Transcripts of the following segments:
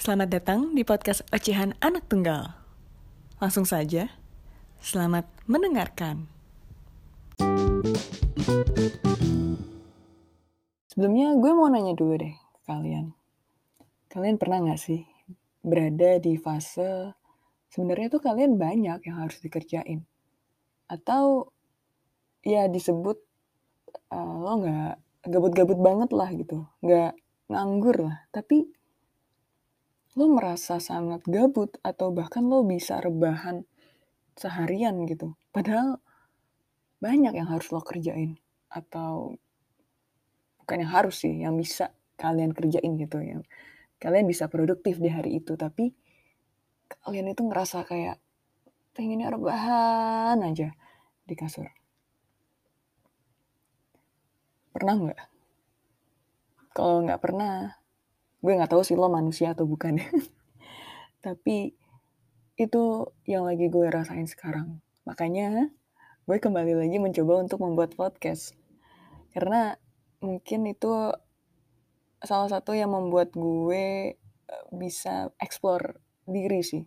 Selamat datang di podcast Ocehan Anak Tunggal. Langsung saja, selamat mendengarkan. Sebelumnya gue mau nanya dulu deh ke kalian. Kalian pernah gak sih berada di fase sebenarnya tuh kalian banyak yang harus dikerjain? Atau ya disebut uh, lo gak gabut-gabut banget lah gitu. Gak nganggur lah. Tapi lo merasa sangat gabut atau bahkan lo bisa rebahan seharian gitu. Padahal banyak yang harus lo kerjain atau bukan yang harus sih, yang bisa kalian kerjain gitu ya. Kalian bisa produktif di hari itu, tapi kalian itu ngerasa kayak pengennya rebahan aja di kasur. Pernah nggak? Kalau nggak pernah, gue nggak tahu sih lo manusia atau bukan tapi itu yang lagi gue rasain sekarang. Makanya gue kembali lagi mencoba untuk membuat podcast. Karena mungkin itu salah satu yang membuat gue eh, bisa explore diri sih.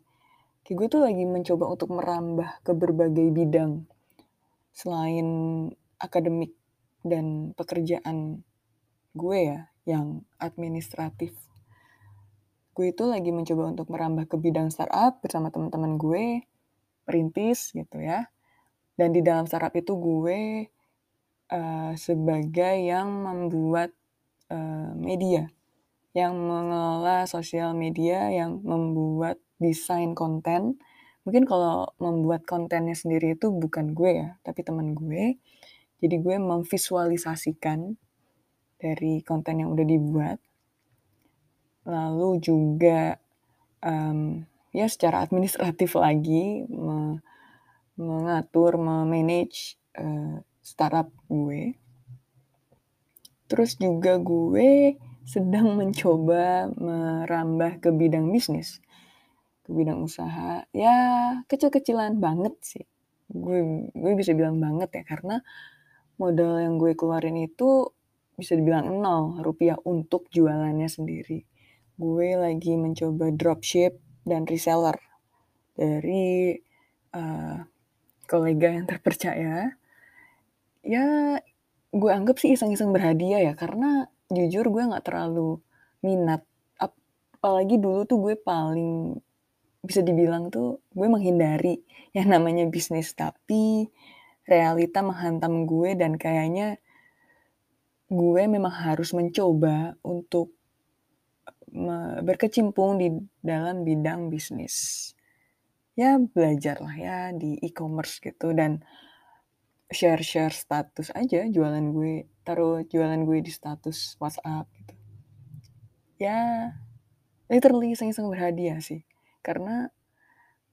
Kayak gue tuh lagi mencoba untuk merambah ke berbagai bidang selain akademik dan pekerjaan gue ya yang administratif. Gue itu lagi mencoba untuk merambah ke bidang startup bersama teman-teman gue, perintis gitu ya. Dan di dalam startup itu gue uh, sebagai yang membuat uh, media, yang mengelola sosial media, yang membuat desain konten. Mungkin kalau membuat kontennya sendiri itu bukan gue ya, tapi teman gue. Jadi gue memvisualisasikan dari konten yang udah dibuat. Lalu juga um, ya secara administratif lagi me mengatur, memanage uh, startup gue. Terus juga gue sedang mencoba merambah ke bidang bisnis, ke bidang usaha. Ya kecil-kecilan banget sih. Gue gue bisa bilang banget ya karena modal yang gue keluarin itu bisa dibilang nol rupiah untuk jualannya sendiri. Gue lagi mencoba dropship dan reseller dari uh, kolega yang terpercaya. Ya, gue anggap sih iseng-iseng berhadiah ya, karena jujur gue nggak terlalu minat. Apalagi dulu tuh gue paling bisa dibilang tuh gue menghindari yang namanya bisnis tapi realita menghantam gue dan kayaknya gue memang harus mencoba untuk berkecimpung di dalam bidang bisnis. Ya belajar lah ya di e-commerce gitu dan share-share status aja jualan gue, taruh jualan gue di status WhatsApp gitu. Ya literally iseng-iseng berhadiah sih. Karena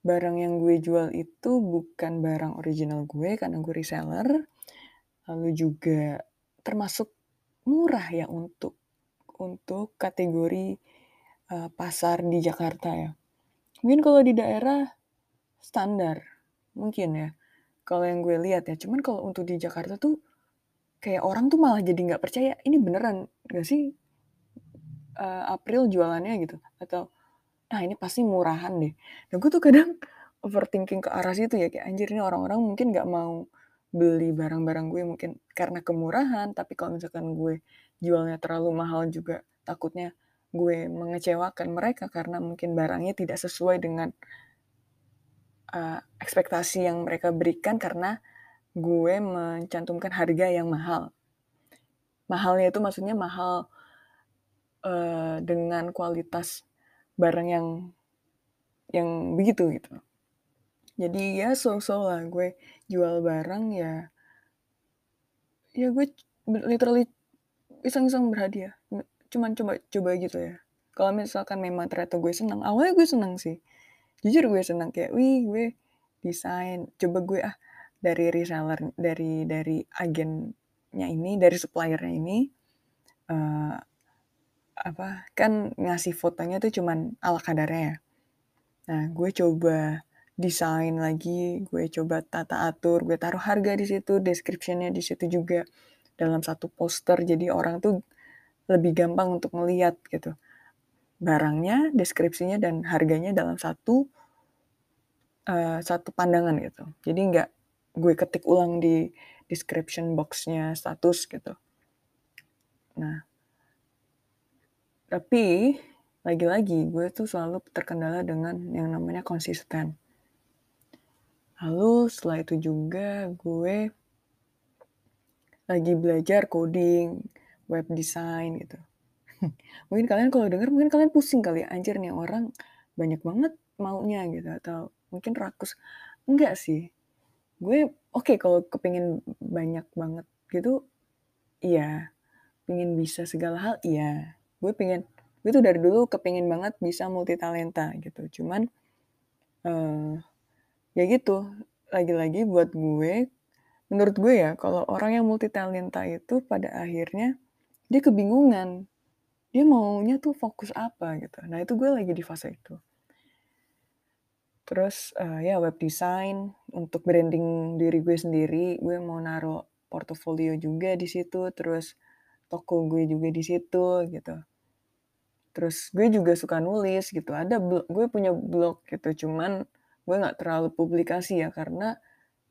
barang yang gue jual itu bukan barang original gue karena gue reseller. Lalu juga termasuk murah ya untuk untuk kategori uh, pasar di Jakarta ya. Mungkin kalau di daerah standar, mungkin ya. Kalau yang gue lihat ya, cuman kalau untuk di Jakarta tuh kayak orang tuh malah jadi nggak percaya ini beneran gak sih uh, April jualannya gitu atau nah ini pasti murahan deh. Nah gue tuh kadang overthinking ke arah situ ya kayak anjir ini orang-orang mungkin nggak mau beli barang-barang gue mungkin karena kemurahan, tapi kalau misalkan gue jualnya terlalu mahal juga takutnya gue mengecewakan mereka karena mungkin barangnya tidak sesuai dengan uh, ekspektasi yang mereka berikan karena gue mencantumkan harga yang mahal. Mahalnya itu maksudnya mahal uh, dengan kualitas barang yang yang begitu gitu. Jadi ya so-so lah gue jual barang ya ya gue literally iseng-iseng berhadiah. Cuman coba coba gitu ya. Kalau misalkan memang ternyata gue senang, awalnya gue senang sih. Jujur gue senang kayak, wih gue desain, coba gue ah dari reseller, dari dari agennya ini, dari suppliernya ini, uh, apa kan ngasih fotonya tuh cuman ala kadarnya ya. Nah, gue coba desain lagi, gue coba tata atur, gue taruh harga di situ, descriptionnya di situ juga dalam satu poster, jadi orang tuh lebih gampang untuk melihat gitu. barangnya, deskripsinya, dan harganya dalam satu eee, satu pandangan gitu. Jadi nggak gue ketik ulang di description box-nya status gitu. Nah tapi lagi-lagi gue tuh selalu terkendala dengan yang namanya konsisten. Lalu setelah itu juga gue lagi belajar coding, web design gitu. Mungkin kalian kalau denger mungkin kalian pusing kali, anjir nih orang banyak banget maunya gitu atau mungkin rakus. Enggak sih, gue oke kalau kepingin banyak banget gitu, iya. Pengen bisa segala hal, iya. Gue pengen gue tuh dari dulu kepingin banget bisa multitalenta gitu, cuman, eee, ya gitu, lagi-lagi buat gue, menurut gue ya kalau orang yang multitalenta itu pada akhirnya dia kebingungan, dia maunya tuh fokus apa gitu. Nah itu gue lagi di fase itu. Terus, eee, ya web design untuk branding diri gue sendiri, gue mau naruh portofolio juga di situ, terus toko gue juga di situ gitu. Terus gue juga suka nulis gitu, ada blo gue punya blog gitu, cuman gue nggak terlalu publikasi ya karena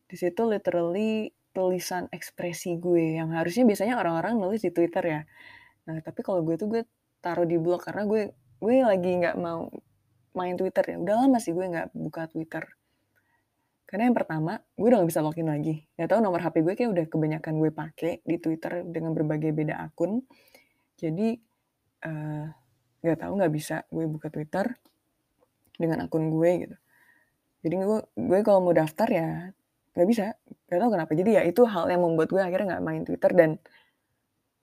di situ literally tulisan ekspresi gue yang harusnya biasanya orang-orang nulis di Twitter ya. Nah, tapi kalau gue tuh gue taruh di blog karena gue gue lagi nggak mau main Twitter ya. Udah lama sih gue nggak buka Twitter. Karena yang pertama, gue udah nggak bisa login lagi. Gak tau nomor HP gue kayak udah kebanyakan gue pakai di Twitter dengan berbagai beda akun. Jadi uh, nggak tahu nggak bisa gue buka Twitter dengan akun gue gitu. Jadi gue gue kalau mau daftar ya nggak bisa, nggak tahu kenapa. Jadi ya itu hal yang membuat gue akhirnya nggak main Twitter dan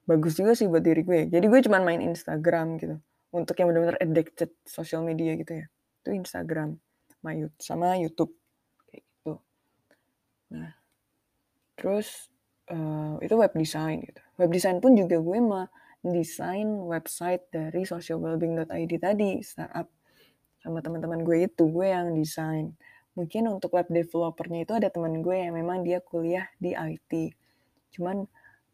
bagus juga sih buat diri gue. Jadi gue cuma main Instagram gitu. Untuk yang benar-benar addicted social media gitu ya. Itu Instagram sama YouTube kayak gitu. Nah, terus uh, itu web design gitu. Web design pun juga gue mah desain website dari socialwellbeing.id tadi startup sama teman-teman gue itu gue yang desain mungkin untuk web developernya itu ada teman gue yang memang dia kuliah di IT cuman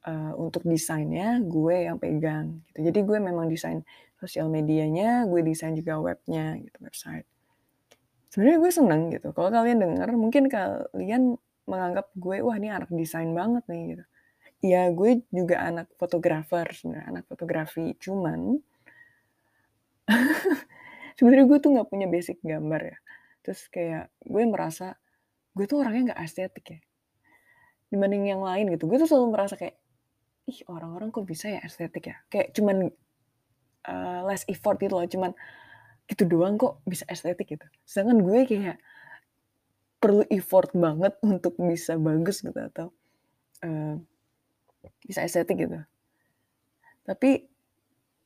uh, untuk desainnya gue yang pegang gitu. Jadi gue memang desain sosial medianya gue desain juga webnya gitu website. Sebenarnya gue seneng gitu. Kalau kalian dengar mungkin kalian menganggap gue wah ini anak desain banget nih gitu. Ya gue juga anak fotografer sebenarnya anak fotografi. Cuman sebenarnya gue tuh nggak punya basic gambar ya terus kayak gue merasa gue tuh orangnya nggak estetik ya. Dibanding yang lain gitu. Gue tuh selalu merasa kayak ih orang-orang kok bisa ya estetik ya? Kayak cuman uh, less effort gitu loh. Cuman gitu doang kok bisa estetik gitu. Sedangkan gue kayak perlu effort banget untuk bisa bagus gitu atau uh, bisa estetik gitu. Tapi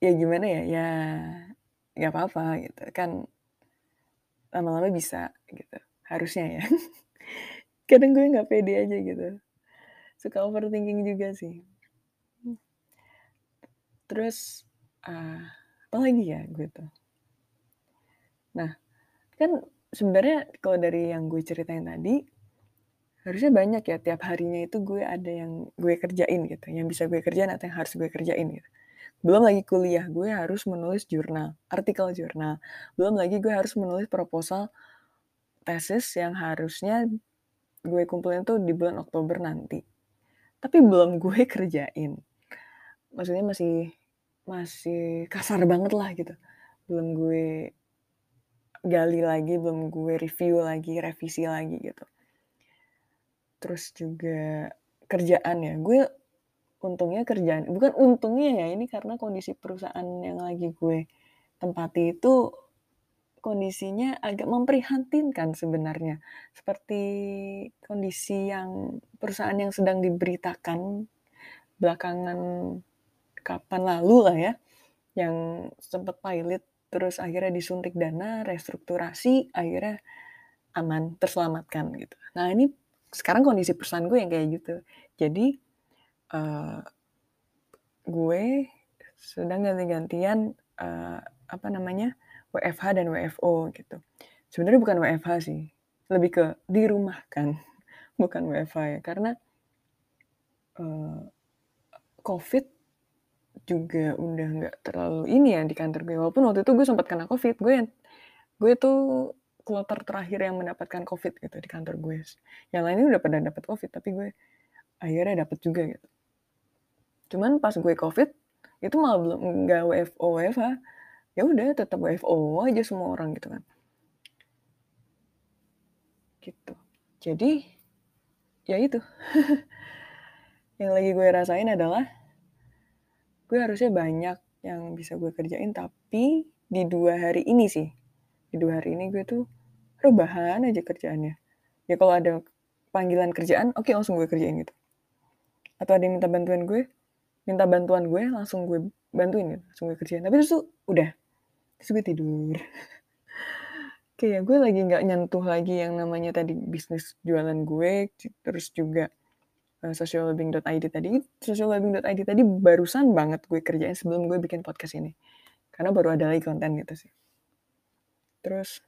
ya gimana ya, ya nggak apa-apa gitu. Kan lama-lama bisa gitu harusnya ya. Kadang gue nggak pede aja gitu. Suka overthinking juga sih. Terus uh, apa lagi ya gue tuh. Nah kan sebenarnya kalau dari yang gue ceritain tadi harusnya banyak ya tiap harinya itu gue ada yang gue kerjain gitu yang bisa gue kerjain atau yang harus gue kerjain gitu belum lagi kuliah gue harus menulis jurnal artikel jurnal. Belum lagi gue harus menulis proposal tesis yang harusnya gue kumpulin tuh di bulan Oktober nanti. Tapi belum gue kerjain. Maksudnya masih masih kasar banget lah gitu. Belum gue gali lagi belum gue review lagi revisi lagi gitu. Terus juga kerjaan ya gue untungnya kerjaan bukan untungnya ya ini karena kondisi perusahaan yang lagi gue tempati itu kondisinya agak memprihatinkan sebenarnya seperti kondisi yang perusahaan yang sedang diberitakan belakangan kapan lalu lah ya yang sempat pilot terus akhirnya disuntik dana restrukturasi akhirnya aman terselamatkan gitu nah ini sekarang kondisi perusahaan gue yang kayak gitu. Jadi uh, gue sedang ganti-gantian uh, apa namanya WFH dan WFO gitu. Sebenarnya bukan WFH sih, lebih ke dirumahkan, bukan WFH ya. Karena uh, COVID juga udah nggak terlalu ini ya di kantor gue, walaupun waktu itu gue sempat kena Covid, gue yang gue tuh kloter terakhir yang mendapatkan Covid gitu di kantor gue. Yang lainnya udah pada dapat Covid, tapi gue akhirnya dapat juga gitu. Cuman pas gue Covid, itu malah belum nggak WFO WFH, ya udah tetap WFO aja semua orang gitu kan. Gitu. Jadi ya itu. yang lagi gue rasain adalah gue harusnya banyak yang bisa gue kerjain tapi di dua hari ini sih di dua hari ini gue tuh rebahan aja kerjaannya ya kalau ada panggilan kerjaan oke okay, langsung gue kerjain gitu atau ada yang minta bantuan gue minta bantuan gue langsung gue bantuin gitu langsung gue kerjain. Tapi terus tuh udah terus gue tidur. Kayak gue lagi nggak nyentuh lagi yang namanya tadi bisnis jualan gue terus juga uh, sociallabing.id tadi. Sociallabing.id tadi barusan banget gue kerjain sebelum gue bikin podcast ini. Karena baru ada lagi konten gitu sih. Terus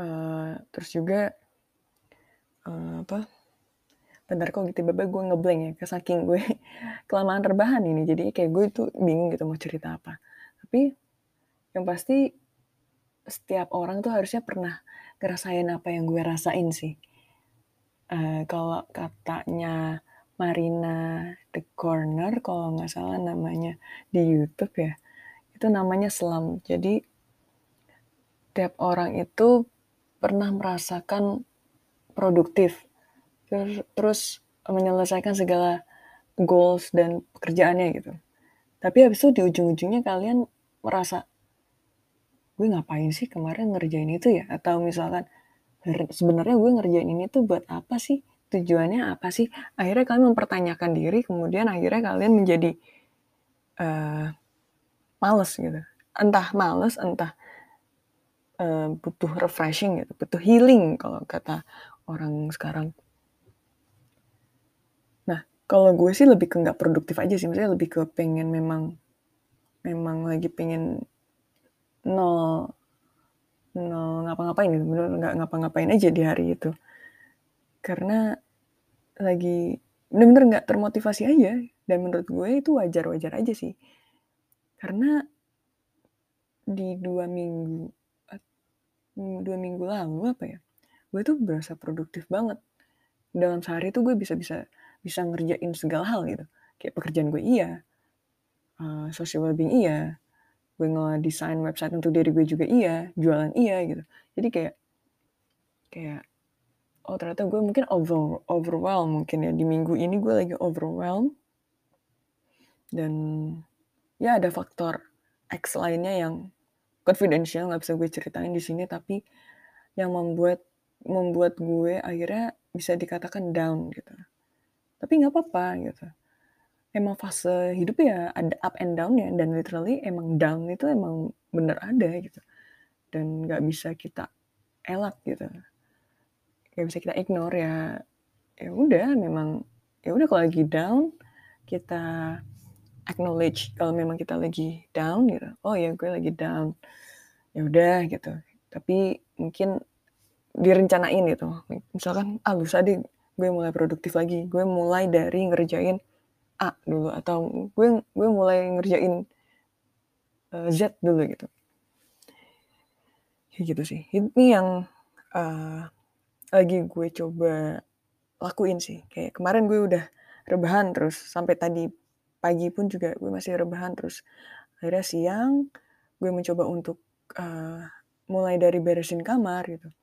uh, terus juga uh, apa bentar kok tiba-tiba gue ngeblank ya saking gue kelamaan terbahan ini. Jadi kayak gue tuh bingung gitu mau cerita apa. Tapi yang pasti setiap orang tuh harusnya pernah ngerasain apa yang gue rasain sih. Uh, kalau katanya Marina The Corner kalau nggak salah namanya di YouTube ya itu namanya selam jadi tiap orang itu pernah merasakan produktif terus, menyelesaikan segala goals dan pekerjaannya gitu. Tapi habis itu di ujung-ujungnya kalian merasa gue ngapain sih kemarin ngerjain itu ya? Atau misalkan sebenarnya gue ngerjain ini tuh buat apa sih? Tujuannya apa sih? Akhirnya kalian mempertanyakan diri kemudian akhirnya kalian menjadi uh, males gitu. Entah males entah uh, butuh refreshing gitu butuh healing kalau kata orang sekarang kalau gue sih lebih ke nggak produktif aja sih. Maksudnya lebih ke pengen memang memang lagi pengen nol nol ngapa-ngapain gitu. Bener nggak ngapa-ngapain aja di hari itu. Karena lagi bener-bener nggak termotivasi aja. Dan menurut gue itu wajar-wajar aja sih. Karena di dua minggu dua minggu lalu apa ya gue tuh berasa produktif banget. Dalam sehari tuh gue bisa bisa bisa ngerjain segala hal gitu. Kayak pekerjaan gue iya uh, social well-being iya gue ngedesain website untuk diri gue juga iya jualan iya gitu. Jadi kayak kayak oh ternyata gue mungkin over overwhelm mungkin ya. Di minggu ini gue lagi overwhelm. Dan ya ada faktor X lainnya yang confidential nggak bisa gue ceritain di sini tapi yang membuat membuat gue akhirnya bisa dikatakan down gitu tapi nggak apa-apa gitu. Emang fase hidup ya ada up and down ya dan literally emang down itu emang bener ada gitu. Dan nggak bisa kita elak gitu. Nggak bisa kita ignore ya. Ya udah memang ya udah kalau lagi down kita acknowledge kalau memang kita lagi down gitu. Oh ya gue lagi down. Ya udah gitu. Tapi mungkin direncanain gitu. Misalkan ah lusa deh gue mulai produktif lagi. Gue mulai dari ngerjain A dulu atau gue gue mulai ngerjain uh, Z dulu gitu. Kayak gitu sih. Ini yang uh, lagi gue coba lakuin sih. Kayak kemarin gue udah rebahan terus. Sampai tadi pagi pun juga gue masih rebahan terus. Akhirnya siang gue mencoba untuk uh, mulai dari beresin kamar gitu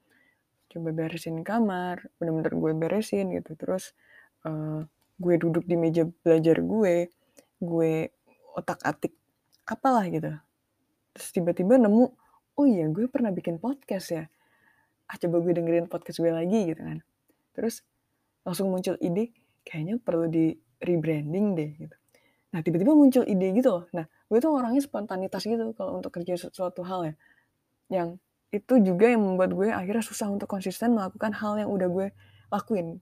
coba beresin kamar bener-bener gue beresin gitu terus uh, gue duduk di meja belajar gue, gue otak-atik apalah gitu. Terus tiba-tiba nemu, oh iya gue pernah bikin podcast ya. Ah coba gue dengerin podcast gue lagi gitu kan. Terus langsung muncul ide, kayaknya perlu di rebranding deh gitu. Nah tiba-tiba muncul ide gitu loh. Nah gue tuh orangnya spontanitas gitu kalau untuk kerja sesuatu hal ya. Yang itu juga yang membuat gue akhirnya susah untuk konsisten melakukan hal yang udah gue lakuin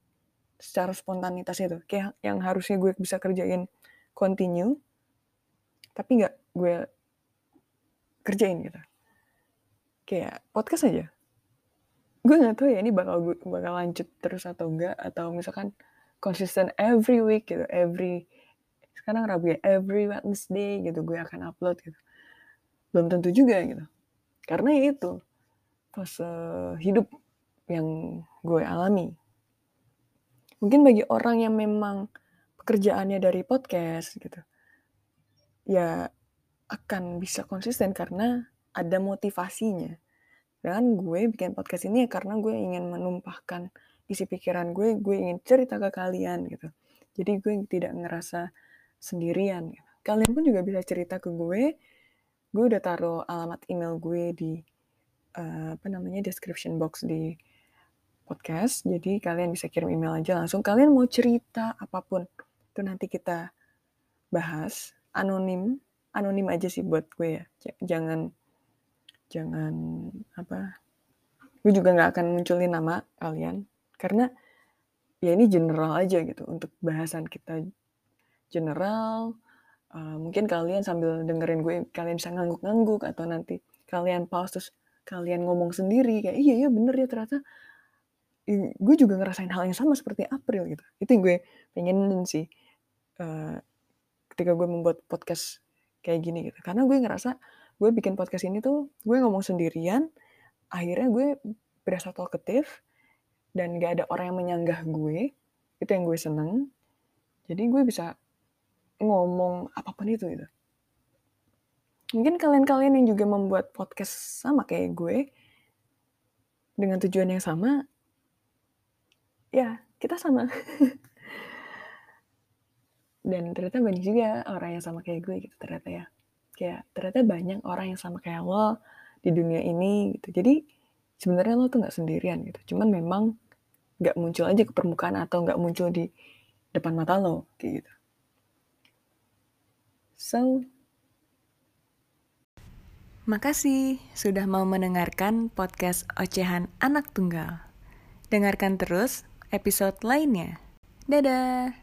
secara spontanitas itu. Kayak yang harusnya gue bisa kerjain continue tapi nggak gue kerjain gitu. Kayak podcast aja. Gue nggak tahu ya ini bakal gue bakal lanjut terus atau enggak atau misalkan konsisten every week gitu every sekarang Rabu ya every Wednesday gitu gue akan upload gitu. Belum tentu juga gitu. Karena itu fase hidup yang gue alami. Mungkin bagi orang yang memang pekerjaannya dari podcast gitu ya akan bisa konsisten karena ada motivasinya. Dengan gue bikin podcast ini ya karena gue ingin menumpahkan isi pikiran gue gue ingin cerita ke kalian gitu. Jadi gue tidak ngerasa sendirian gitu. kalian pun juga bisa cerita ke gue. Gue udah taruh alamat email gue di uh, apa namanya description box di podcast. Jadi kalian bisa kirim email aja langsung. Kalian mau cerita apa pun itu nanti kita bahas. Anonim anonim aja sih buat gue ya. Jangan jangan apa gue juga nggak akan munculin nama kalian. Karena ya ini general aja gitu untuk bahasan kita general. Uh, mungkin kalian sambil dengerin gue kalian bisa ngangguk-ngangguk atau nanti kalian pause terus kalian ngomong sendiri kayak iya iya bener ya ternyata. Gue juga ngerasain hal yang sama seperti April gitu. Itu yang gue pengen sih uh, ketika gue membuat podcast kayak gini gitu. Karena gue ngerasa gue bikin podcast ini tuh gue ngomong sendirian akhirnya gue berasa talkative dan gak ada orang yang menyanggah gue itu yang gue seneng. Jadi gue bisa ngomong apa pun itu gitu mungkin kalian-kalian yang juga membuat podcast sama kayak gue dengan tujuan yang sama ya kita sama. Dan ternyata banyak juga orang yang sama kayak gue gitu ternyata ya. Kayak ternyata banyak orang yang sama kayak lo di dunia ini gitu. Jadi sebenarnya lo tuh nggak sendirian gitu. Cuman memang nggak muncul aja ke permukaan atau nggak muncul di depan mata lo kayak gitu. So Makasih sudah mau mendengarkan podcast Ocehan Anak Tunggal. Dengarkan terus episode lainnya. Dadah!